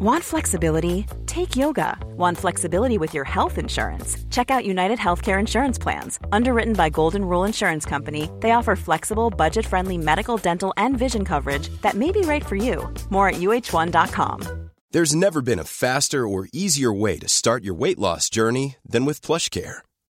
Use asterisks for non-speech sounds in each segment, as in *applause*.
Want flexibility? Take yoga. Want flexibility with your health insurance? Check out United Healthcare Insurance Plans. Underwritten by Golden Rule Insurance Company, they offer flexible, budget friendly medical, dental, and vision coverage that may be right for you. More at uh1.com. There's never been a faster or easier way to start your weight loss journey than with PlushCare.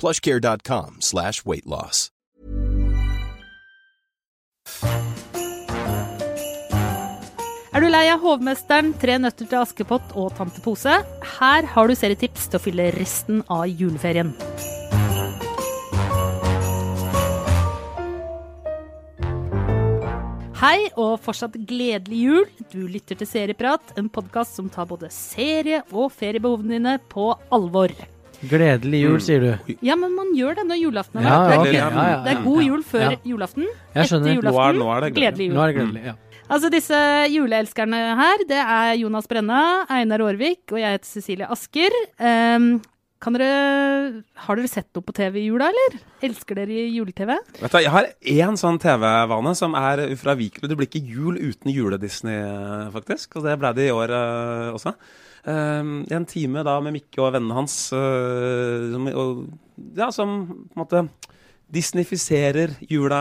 plushcare.com slash weight loss. Er du lei av Hovmesteren, Tre nøtter til Askepott og Tante Pose? Her har du serietips til å fylle resten av juleferien. Hei og fortsatt gledelig jul. Du lytter til Serieprat, en podkast som tar både serie- og feriebehovene dine på alvor. Gledelig jul, sier du. Ja, men man gjør det når julaften er Ja, ja, er. Ja, det er god jul før Ja. julaften. Jeg skjønner. Etter julaften, Nå er- nå er det gledelig. gledelig jul. Nå er det gledelig, ja. Altså disse juleelskerne her, det er Jonas Brenna, Einar Aarvik og jeg heter Cecilie Asker. Ehm, kan dere, har dere sett noe på TV i jula, eller? Elsker dere jule-TV? Vet du, Jeg har én sånn TV-vane som er ufravikelig. Det blir ikke jul uten jule-Disney, faktisk. Og det ble det i år uh, også. Uh, en time da med Mikke og vennene hans uh, som, og, ja, som på en måte Disneyfiserer jula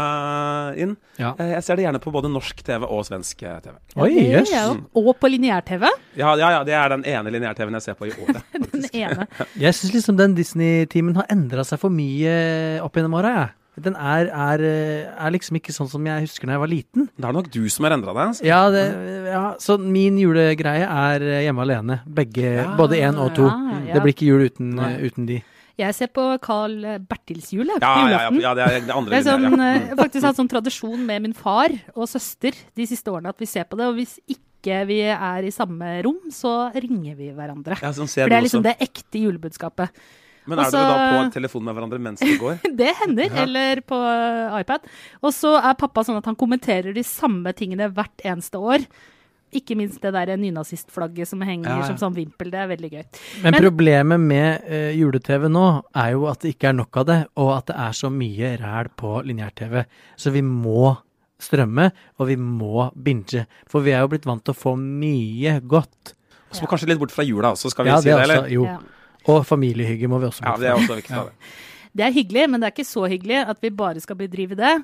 inn. Ja. Eh, jeg ser det gjerne på både norsk TV og svensk TV. Oi, yes. jøss. er Og på lineær-TV. Ja, ja, ja, det er den ene lineær-TV-en jeg ser på i året. *laughs* Den ene. *laughs* Jeg syns liksom den Disney-teamen har endra seg for mye opp gjennom åra, jeg. Den er, er, er liksom ikke sånn som jeg husker da jeg var liten. Det er nok du som har endra deg. Altså. Ja, det, ja, så min julegreie er eh, hjemme alene. Begge, Ja, både én og to. ja, ja. Det blir ikke jul uten, eh, uten de. Jeg ser på Carl Bertils jul, jeg, på Ja, ja, ja, ja, det er det andre er sånn, lineære. eh, jeg har faktisk hatt sånn tradisjon med min far og søster de siste årene at vi ser på det. Og hvis ikke vi er i samme rom, så ringer vi hverandre. Ja, sånn ser For det er liksom også. det ekte julebudskapet. Men er Også- dere da på telefon med hverandre mens det går? *laughs* Det hender, eller på eh, iPad. Og så er pappa sånn at han kommenterer de samme tingene hvert eneste år. Ikke minst det der nynazistflagget som henger Ja, ja. som sånn vimpel. Det er veldig gøy. Men, Men- problemet med uh, jule-TV nå er jo at det ikke er nok av det, og at det er så mye ræl på lineær-TV. Så vi må strømme, og vi må binge. For vi er jo blitt vant til å få mye godt. Så må kanskje litt bort fra jula også, skal vi Ja, si det det, også. eller? Jo. Ja. Og familiehygge må vi også bort fra. Ja, det er også viktig. Det. Er hyggelig, men det er ikke så hyggelig at vi bare skal bedrive det.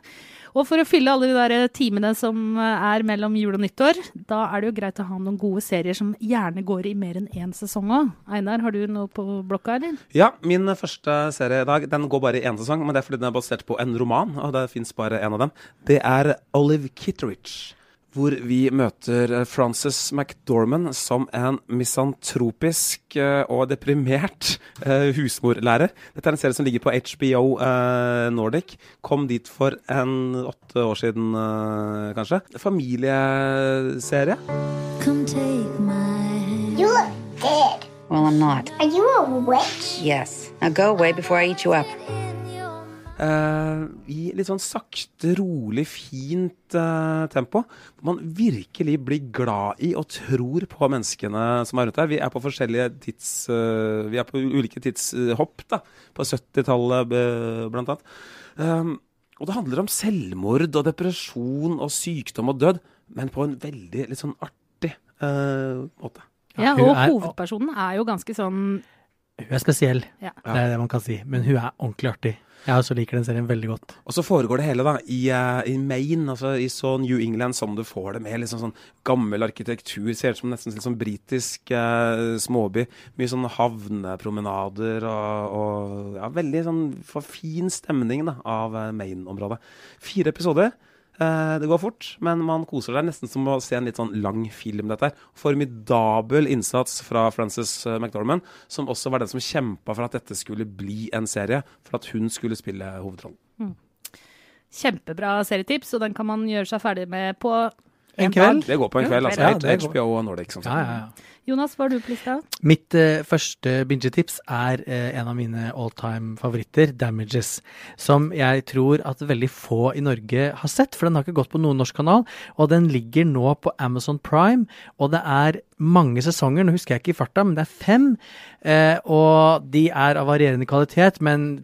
Og for å fylle alle de der timene som er mellom jul og nyttår, da er det jo greit å ha noen gode serier som gjerne går i mer enn én sesong òg. Einar, har du noe på blokka, eller? Ja, min første serie i dag den går bare i én sesong, men det er fordi den er basert på en roman, og det fins bare én av dem. Det er Olive Kitteridge. Hvor vi møter Frances McDormand som en misantropisk eh, og deprimert eh, husmorlærer. Dette er en serie som ligger på HBO eh, Nordic. Kom dit for en åtte år siden, eh, kanskje. Familieserie. Come take my hand. You look dead. Well, I'm not. Are you a witch? Yes. Now go away before I eat you up. Eh, i litt sånn sakte, rolig, fint eh, tempo. Hvor man virkelig blir glad i og tror på menneskene som er rundt her. Vi er på forskjellige tids... eh, vi er på ulike tidshopp, da. På 70-tallet eh, blant annet. Um, og det handler om selvmord og depresjon og sykdom og død, men på en veldig litt sånn artig eh, måte. Ja, og er- hovedpersonen er jo ganske sånn Hun er spesiell, Ja. det er det man kan si. Men hun er ordentlig artig. Jeg også liker den serien veldig godt. Og så foregår det hele da i, uh, i Maine, altså i så New England som du får det med. Liksom sånn gammel arkitektur. Ser ut som nesten litt sånn britisk uh, småby. Mye sånn havnepromenader og, og ja, veldig sånn fin stemning da, av eh, Maine-området. Fire episoder. Eh, det går fort, men man koser seg nesten som å se en litt sånn lang film. dette her. Formidabel innsats fra Frances eh, McDormand, som også var den som kjempa for at dette skulle bli en serie, for at hun skulle spille hovedrollen. kjempebra serietips, og den kan man gjøre seg ferdig med på En kveld? Det går på en kveld. altså. ja, det går. HBO og Nordic, Sånn. sagt. Ja, ja, ja. Jonas, hva har du på lista? Mitt uh, første bingetips er uh, en av mine all time favoritter, 'Damages'. Som jeg tror at veldig få i Norge har sett, for den har ikke gått på noen norsk kanal. Og den ligger nå på Amazon Prime, og det er mange sesonger. Nå husker jeg ikke i farta, men det er fem. Uh, og de er av varierende kvalitet, men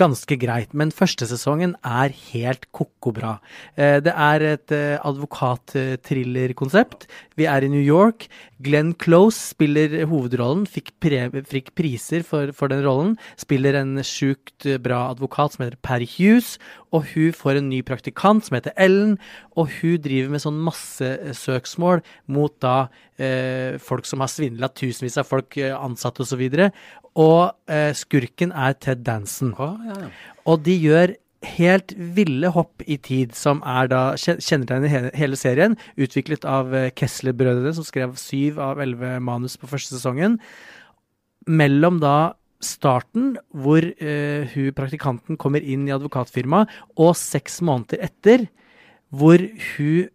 ganske greit. Men første sesongen er helt ko-ko bra. Eh, det er et eh, advokat-thriller-konsept. Vi er i New York. Glenn Close spiller hovedrollen, fikk, pre fikk priser for, for den rollen. Spiller en sjukt eh, bra advokat som heter Perry Hughes. Og hun får en ny praktikant som heter Ellen. Og hun driver med sånn massesøksmål mot da eh, folk som har svindla tusenvis av folk, eh, ansatte osv. Og, så og eh, skurken er Ted Danson. Å, ja, ja. Og de gjør helt ville hopp i tid, som er da kjennetegnet hele serien. Utviklet av eh, Kessler-brødrene, som skrev syv av elleve manus på første sesongen. Mellom da starten, hvor uh, hun praktikanten kommer inn i advokatfirmaet, og seks måneder etter, hvor hun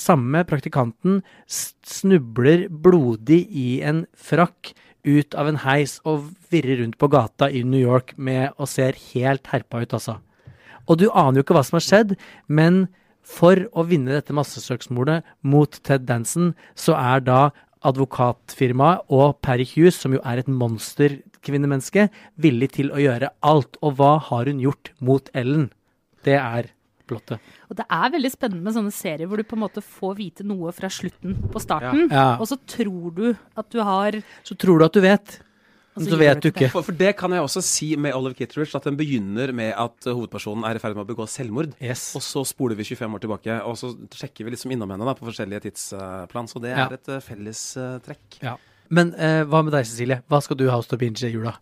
samme praktikanten snubler blodig i en frakk ut av en heis og virrer rundt på gata i New York med og ser helt herpa ut, altså. Og du aner jo ikke hva som har skjedd, men for å vinne dette massesøksmålet mot Ted Danson, så er da advokatfirmaet og Perry Hughes, som jo er et monsterkvinnemenneske, villig til å gjøre alt. Og hva har hun gjort mot Ellen? Det er plottet. Og det er veldig spennende med sånne serier hvor du på en måte får vite noe fra slutten på starten, Ja. og så tror du at du har Så tror du at du vet, så så vet du ikke For, for det kan jeg også si med Olive Kitteridge, at den begynner med at hovedpersonen er i ferd med å begå selvmord. Yes. Og så spoler vi 25 år tilbake, og så sjekker vi liksom innom henne da, på forskjellige tidsplan. Så det Ja. er et uh, felles uh, trekk. Ja. Men eh, hva med deg, Cecilie? Hva skal du ha hos til å binge i jula?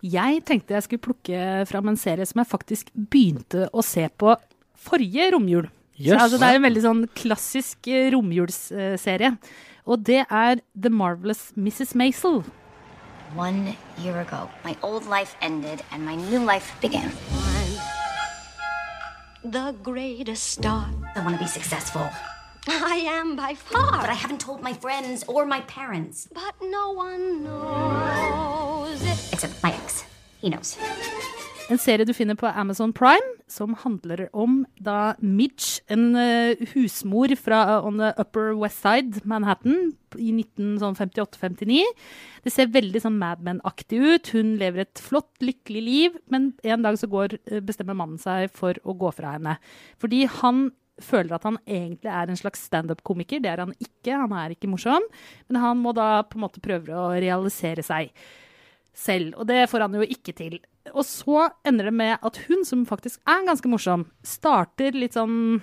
Jeg tenkte jeg skulle plukke fram en serie som jeg faktisk begynte å se på forrige romjul. Så, altså, det er en veldig sånn klassisk eh, romjulsserie. Og det er The Marvelous Mrs. Maisel. One year ago, my old life ended and my new life began. The greatest star. I want to be successful, I am by far. but I haven't told my friends or my parents, But no one knows it. except my ex. He knows. En serie du finner på Amazon Prime, som handler om da Midge, en eh, husmor fra eh, on the Upper West Side, Manhattan, i 1958-59. Det ser veldig sånn Mad Men-aktig ut. Hun lever et flott, lykkelig liv, men en dag så går, eh, bestemmer mannen seg for å gå fra henne. Fordi han føler at han egentlig er en slags standup-komiker. Det er han ikke, han er ikke morsom. Men han må da på en måte prøve å realisere seg selv, og det får han jo ikke til. Og så ender det med at hun, som faktisk er ganske morsom, starter litt sånn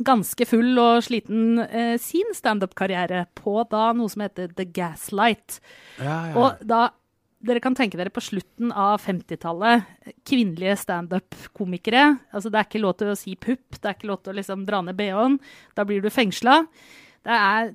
ganske full og sliten eh, sin standup-karriere på da noe som heter The Gaslight. Og da dere kan tenke dere på slutten av 50-tallet, kvinnelige standup-komikere. Altså, det er ikke lov til å si pupp, det er ikke lov til å liksom dra ned bh-en. Da blir du fengsla. Er,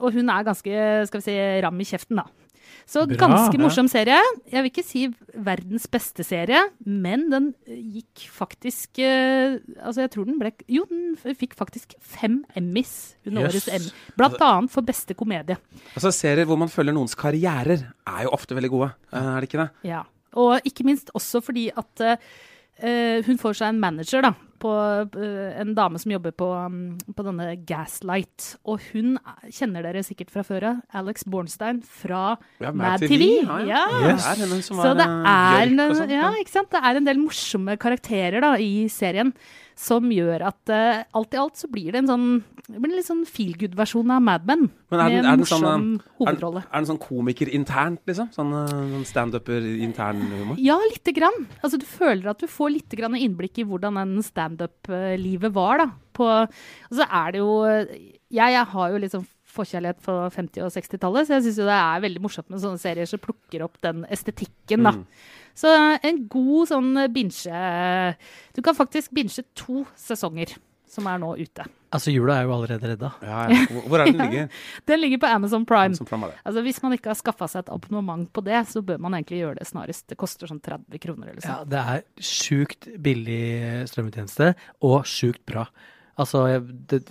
og hun er ganske skal vi si, ram i kjeften, da. Så Bra, ganske ja. morsom serie. Jeg vil ikke si verdens beste serie, men den gikk faktisk eh, Altså, jeg tror den ble Jo, den fikk faktisk fem Emmys under yes. årets Emmy. Blant annet for beste komedie. Altså Serier hvor man følger noens karrierer, er jo ofte veldig gode. eh, Er det ikke det? Ja. Og ikke minst også fordi at eh, hun får seg en manager, da. På eh, en dame som jobber på, um, på denne Gaslight. Og hun er- kjenner dere sikkert fra før av. Alex Bornstein fra Ja, Mad TV. Ja, ja. Ja. Det er Så det eh, er, en, sånn. ja, ikke sant? det er en del morsomme karakterer da, i serien som gjør at uh, alt i alt så blir det en sånn det blir en litt sånn feel good-versjon av Mad Men. Men er med den, en er morsom sånn, morsom er, hovedrolle. er den sånn komiker internt, liksom? Sånn, eh, sånn standuper internhumor? Ja, lite grann. Altså, du føler at du får litt grann innblikk i hvordan den standup-livet var, da. På, og så er det jo Jeg, jeg har jo sånn forkjærlighet for 50- og 60-tallet, så jeg syns jo det er veldig morsomt med sånne serier som plukker opp den estetikken, da. Så en god sånn binge Du kan faktisk binge to sesonger som er nå ute. Altså, jula er jo allerede redda. Ja, ja. Hvor- er den ligger? *laughs* Den ligger på Amazon Prime. Amazon fram er. Altså Hvis man ikke har skaffa seg et abonnement på det, så bør man egentlig gjøre det snarest. Det koster sånn 30 kroner eller Ja, sånn. det er sjukt billig strømmetjeneste, og sjukt bra. Altså, det,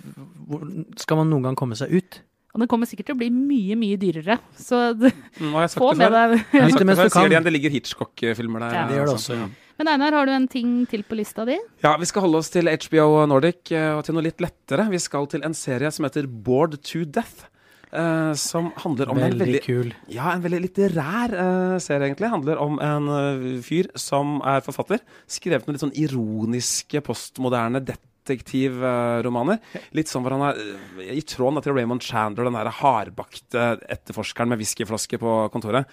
skal man noen gang komme seg ut? Og den kommer sikkert til å bli mye, mye dyrere. Så det, Mm, har sagt få det med deg Jeg har Lytt sagt det mens du jeg sier kan. det igjen, det ligger Hitchcock-filmer der. Ja. Det gjør det også, ja. Men Einar, har du en ting til på lista di? Ja, vi skal holde oss til HBO Nordic eh, og til noe litt lettere. Vi skal til en serie som heter Bored to Death. Uh, som handler om en Veldig veldig kul. Ja, en veldig litterær uh, serie, egentlig. Handler om en uh, fyr som er forfatter. Skrevet noen litt sånn ironiske, postmoderne detektivromaner. Litt sånn hvor han er eh, i tråden til Raymond Chandler, den der hardbakte etterforskeren med whiskyflaske på kontoret.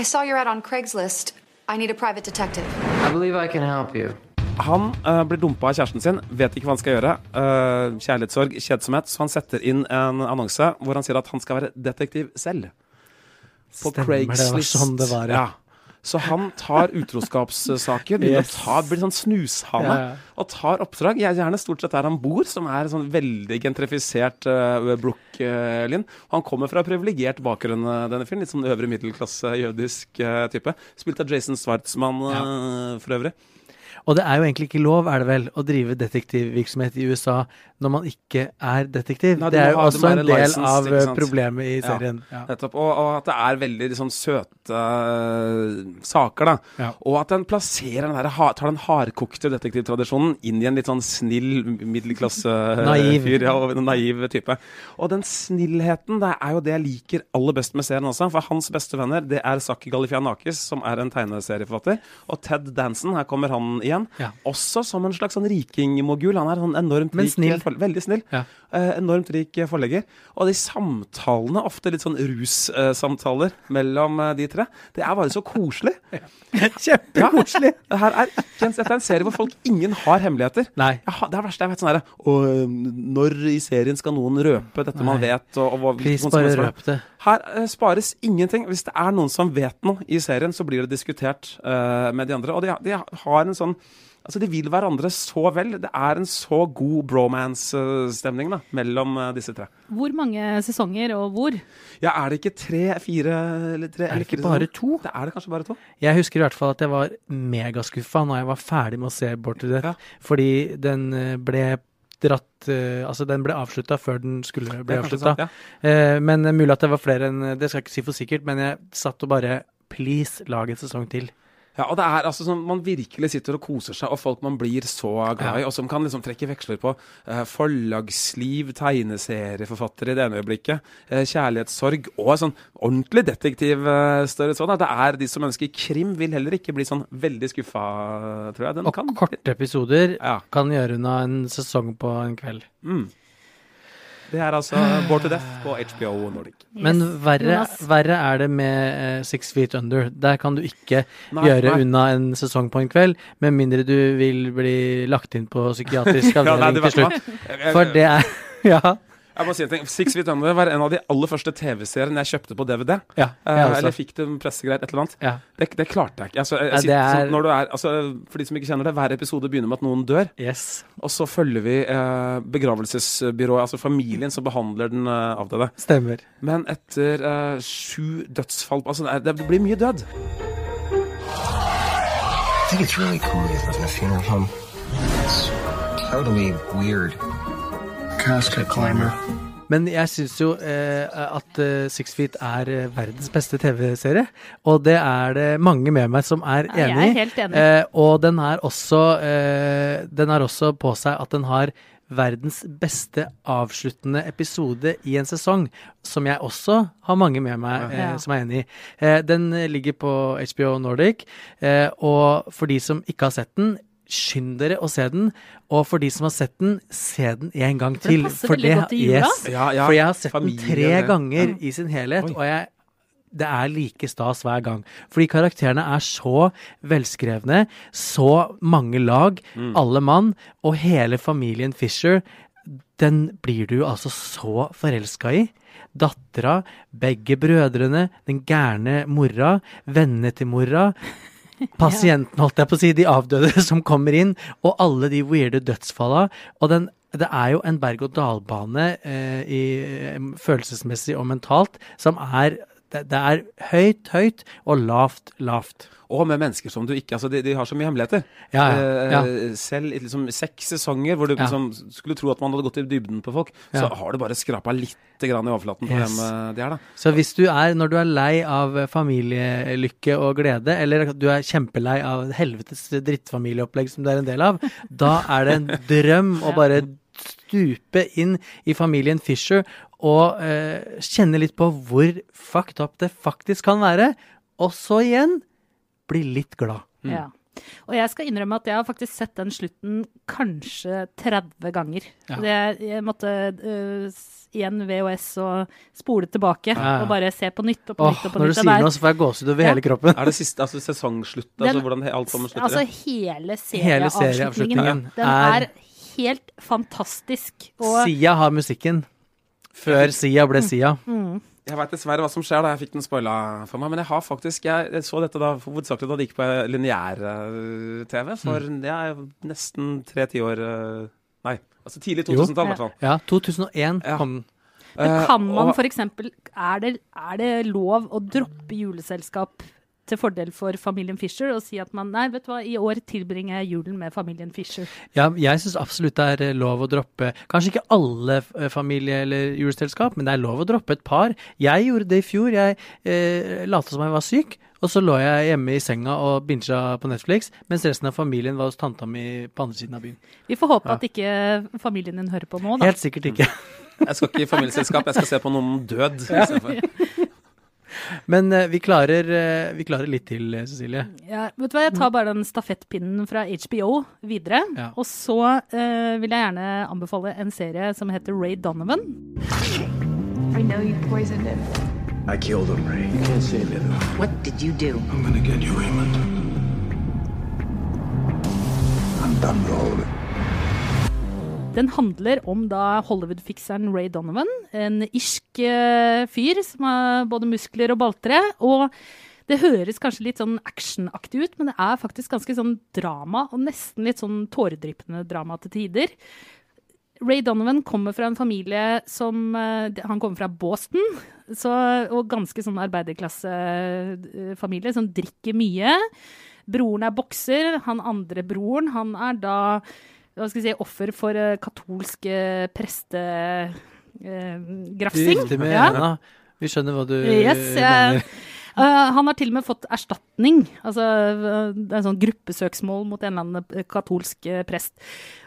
I saw your ad on Craigslist. I need a private detective. I believe I can help you. Han uh, blir dumpa av kjæresten sin, vet ikke hva han skal gjøre. Uh, kjærlighetssorg, kjedsomhet. Så han setter inn en annonse hvor han sier at han skal være detektiv selv. På Stemmer, det var sånn det var, ja. Så han tar utroskapssaker, Yes. tar, blir sånn snushane, Ja, ja. og tar oppdrag. Jeg gjerne stort sett der han bor, som er sånn veldig gentrifisert uh, Brooklyn. Og han kommer fra privilegert bakgrunn, eh, denne fyren. Litt sånn øvre middelklasse jødisk uh, type. Spilt av Jason Schwartzman eh, for øvrig. Og det er jo egentlig ikke lov, er det vel, å drive detektivvirksomhet i USA når man ikke er detektiv. Nei, det er jo ha- også en del licensed, av eh, problemet i serien. Ja. Nettopp. Og, og at det er veldig liksom, søte uh, saker, da. Ja. Og at den plasserer den der, tar den hardkokte detektivtradisjonen inn i en litt sånn snill middelklasse-fyr. Ja, og en naiv type. Og den snillheten, det er jo det jeg liker aller best med serien også. For hans beste venner, det er Saki Galifianakis, som er en tegneserieforfatter. Og Ted Danson, her kommer han igjen. Ja. Også som en slags sånn rikingmogul. Han er sånn enormt Men snill. Veldig snill. Ja. Eh, enormt rik forlegger. Og de samtalene, ofte litt sånn russamtaler mellom eh, de tre, det er bare så koselig. *laughs* Kjempekoselig! Det her er ikke en, dette er en serie hvor folk ingen har hemmeligheter. Nei. Har, det er det verste jeg vet. sånn her, Og når i serien skal noen røpe dette man vet? Og, og, Please, bare røp det. Her uh, spares ingenting. Hvis det er noen som vet noe i serien, så blir det diskutert uh, med de andre. Og de, de har en sånn Altså, de vil hverandre så vel. Det er en så god bromance-stemning da, mellom eh, disse tre. Hvor mange sesonger, og hvor? Ja, er det ikke tre, fire eller tre Er det ikke bare to? Det er det kanskje bare to. Jeg husker i hvert fall at jeg var megaskuffa når jeg var ferdig med å se Bort to Death, Ja. fordi den eh, ble dratt uh, Altså, den ble avslutta før den skulle bli er avslutta. ja. Uh, men mulig at det var flere enn Det skal jeg ikke si for sikkert, men jeg satt og bare Please, lag en sesong til. Ja, og det er altså sånn man virkelig sitter og koser seg, og folk man blir så glad i, og som kan liksom trekke veksler på eh, forlagsliv, tegneserieforfattere i det ene øyeblikket, eh, kjærlighetssorg og sånn ordentlig detektivstørrelse. Sånn, at det er de som ønsker krim, vil heller ikke bli sånn veldig skuffa, tror jeg. Den Og kan korte episoder Ja. kan gjøre unna en sesong på en kveld. Mm. Det er altså Bored to Death på HBO Nordic. Men verre, verre er det med eh, Six Feet Under. Der kan du ikke Nei, gjøre nei. unna en sesong på en kveld, med mindre du vil bli lagt inn på psykiatrisk *laughs* Ja, nei, avdeling det til slutt. For det er *laughs* Ja. Jeg må si en ting. Six Feet Under var en av de aller første TV-seriene jeg kjøpte på DVD. ja Eh, eller fikk det pressegreier, et eller annet. Ja. Det, det klarte jeg ikke. Altså, jeg, jeg, ja, sitter, er- sånn, når du er, altså, for de som ikke kjenner det, hver episode begynner med at noen dør. Yes. Og så følger vi eh, begravelsesbyrået, altså familien som behandler den eh, avdøde. Stemmer. Men etter eh, sju dødsfall altså, det, blir mye død. I think it's really cool to live in a funeral home. It's totally weird. Men jeg syns jo eh, at eh, Six Feet er eh, verdens beste TV-serie. Og det er det mange med meg som er Ja, jeg enig i. er helt enig. Eh, og den er også eh, Den også på seg at den har verdens beste avsluttende episode i en sesong, som jeg også har mange med meg eh, som er enig i. Eh, den ligger på HBO Nordic, eh, og for de som ikke har sett den, skynd dere å se den. Og for de som har sett den, se den en gang til. den passer passer veldig godt i jula. yes, Ja, ja. For jeg har sett Familie, den tre det. ganger Ja. i sin helhet, Oi. og jeg det er like stas hver gang. Fordi karakterene er så velskrevne, så mange lag, alle mann, og hele familien Fisher, den blir du altså så forelska i. Dattera, begge brødrene, den gærne mora, vennene til mora. *laughs* Pasienten, holdt jeg på å si, de avdøde *laughs* som kommer inn, og alle de weirde dødsfalla. Og den, det er jo en berg-og-dal-bane eh, eh, følelsesmessig og mentalt som er det, det er høyt, høyt og lavt, lavt. Og med mennesker som du ikke Altså, de, de har så mye hemmeligheter. Ja, ja, Eh. Selv i liksom seks sesonger hvor du liksom skulle tro at man hadde gått i dybden på folk, så har du bare skrapa litt grann i overflaten på Yes. hvem eh, de er, da. Så hvis du er, når du er lei av familielykke og glede, eller du er kjempelei av helvetes drittfamilieopplegg som du er en del av, da er det en drøm å *laughs* bare stupe inn i familien Fisher og eh, kjenne litt på hvor fucked up det faktisk kan være, og så igjen bli litt glad. Ja. Og jeg skal innrømme at jeg har faktisk sett den slutten kanskje 30 ganger. Ja. Det, jeg måtte uh, igjen VHS og spole tilbake Ja. og bare se på nytt og på Åh, nytt og på når du nytt. sier du sier noe, så får jeg gåsehud over Ja. hele kroppen. Er det siste, altså sesongslutt? Den- altså hvordan alt sammen slutter? Altså hele hele Hele serieavslutningen. serieavslutningen Den er- er helt fantastisk. Og Sia har musikken. Før Sia ble Sia. mm, Jeg veit dessverre hva som skjer da jeg fikk den spoila for meg, men jeg har faktisk Jeg, så dette da hovedsakelig da det gikk på lineær-TV, for Mm. det er nesten tre tiår eh, Nei, altså tidlig 2000-tall, i hvert fall. Ja, 2001 Ja. kom den. Men Eh, kan man f.eks. Er, det- er det lov å droppe juleselskap til fordel for familien Fisher og si at man nei, vet du hva, i år tilbringer jeg julen med familien Fisher? Ja, jeg syns absolutt det er eh, lov å droppe Kanskje ikke alle eh, familie- eller juleselskap, men det er lov å droppe et par. Jeg gjorde det i fjor. Jeg eh, lot som jeg var syk, og så lå jeg hjemme i senga og bincha på Netflix, mens resten av familien var hos tanta mi på andre siden av byen. Vi får håpe Ja. at ikke familien din hører på nå, da. Helt sikkert ikke. Jeg skal ikke i familieselskap, jeg skal se på noen død. istedenfor. *laughs* Men uh, vi, klarer, uh, vi klarer litt til, eh, Cecilie. Ja, vet du hva, Jeg tar bare den stafettpinnen fra HBO videre. Ja. Og så uh, vil jeg gjerne anbefale en serie som heter Ray Donovan. I know you poisoned him. I killed him, Ray. You can't save though. What did you do? I'm gonna get you, Raymond. I'm done with all of it. Den handler om da Hollywood-fikseren Ray Donovan, en irsk eh, fyr som har både muskler og baltre. Og det høres kanskje litt sånn actionaktig ut, men det er faktisk ganske sånn drama, og nesten litt sånn tåredryppende drama til tider. Ray Donovan kommer fra en familie som eh, Han kommer fra Boston, så, og ganske sånn arbeiderklassefamilie som drikker mye. Broren er bokser, han andre broren, han er da hva skal jeg si, offer for uh, katolsk uh, Du prestegrafsing. Uh, med Ja. Helena. Vi skjønner hva du Yes, mener. Uh, *laughs* han har til og med fått erstatning. Altså, eh, det er en sånn gruppesøksmål mot en eller annen eh, katolsk eh, prest.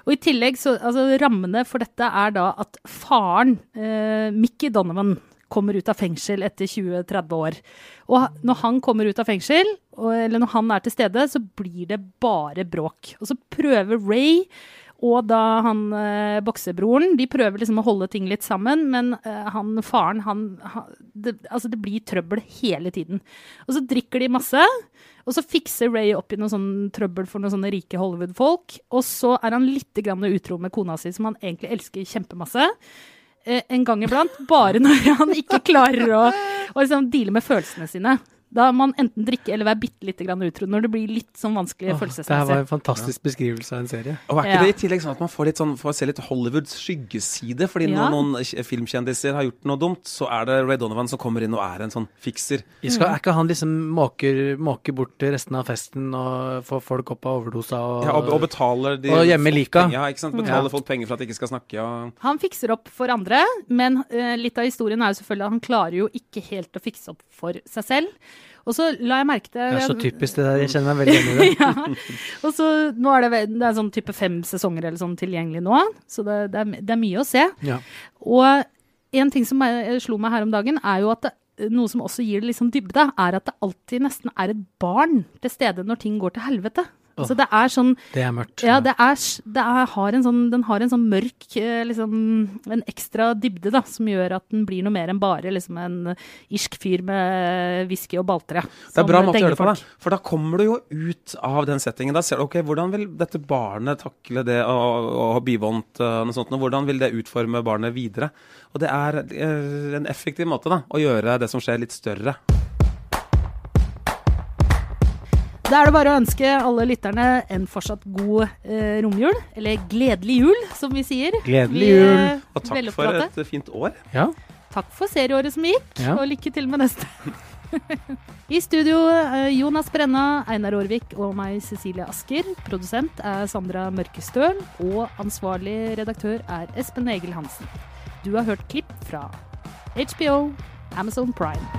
Og i tillegg, så altså, rammene for dette er da at faren, eh, Mickey Donovan, kommer ut av fengsel etter 20-30 år. Og når han kommer ut av fengsel, eller når han er til stede, så blir det bare bråk. Og så prøver Ray og da han eh, boksebroren, de prøver liksom å holde ting litt sammen, men eh, han faren, han, han det, Altså, det blir trøbbel hele tiden. Og så drikker de masse, og så fikser Ray opp i noe sånn trøbbel for noen sånne rike Hollywood-folk, og så er han litt grann utro med kona si, som han egentlig elsker kjempemasse. Eh, en gang iblant, bare når han ikke klarer å, å liksom deale med følelsene sine. Da man enten drikke eller være bitte lite grann utro når det blir litt sånn vanskelig Åh, Det her var en fantastisk beskrivelse av en serie. Og er ikke Ja. det i tillegg sånn at man får, litt sånn, får se litt Hollywoods skyggeside? Fordi Ja. når noen filmkjendiser har gjort noe dumt, så er det Ray Donovan som kommer inn og er en sånn fikser. Skal, er ikke han liksom måker, måker bort til resten av festen og får folk opp av overdosa og, Ja, og, og betaler de Og gjemmer lika. Ja, ikke sant? Betaler Ja. folk penger for at de ikke skal snakke. Og... Han fikser opp for andre, men uh, litt av historien er jo selvfølgelig at han klarer jo ikke helt å fikse opp for seg selv. Og så la jeg merke til Det er så typisk det der. Jeg kjenner meg veldig igjen i *laughs* det. ja. Og så nå er det, det er sånn type fem sesonger eller sånn tilgjengelig nå, så det, det, er, det er mye å se. Ja. Og en ting som jeg, slo meg her om dagen, er jo at noe som også gir det liksom dybde, er at det alltid nesten er et barn til stede når ting går til helvete. Altså det er sånn Det er mørkt. Ja, det er, det er, har en sånn, den har en sånn mørk eh, liksom, En ekstra dybde, da, som gjør at den blir noe mer enn bare liksom en irsk fyr med whisky og balltre. Det er bra måte å gjøre det på, da. For da kommer du jo ut av den settingen. Da ser du ok, hvordan vil dette barnet takle det å, å ha bivånt og noe sånt, og hvordan vil det utforme barnet videre? Og det er eh, en effektiv måte da, å gjøre det som skjer, litt større. Da er det bare å ønske alle lytterne en fortsatt god eh, romjul. Eller gledelig jul, som vi sier. Gledelig Vi, jul. Og takk for et fint år. Ja. Takk for serieåret som gikk, Ja. og lykke til med neste. *laughs* I studio eh, Jonas Brenna, Einar Aarvik og meg, Cecilie Asker. Produsent er Sandra Mørkestøl, og ansvarlig redaktør er Espen Egil Hansen. Du har hørt klipp fra HBO, Amazon Prime.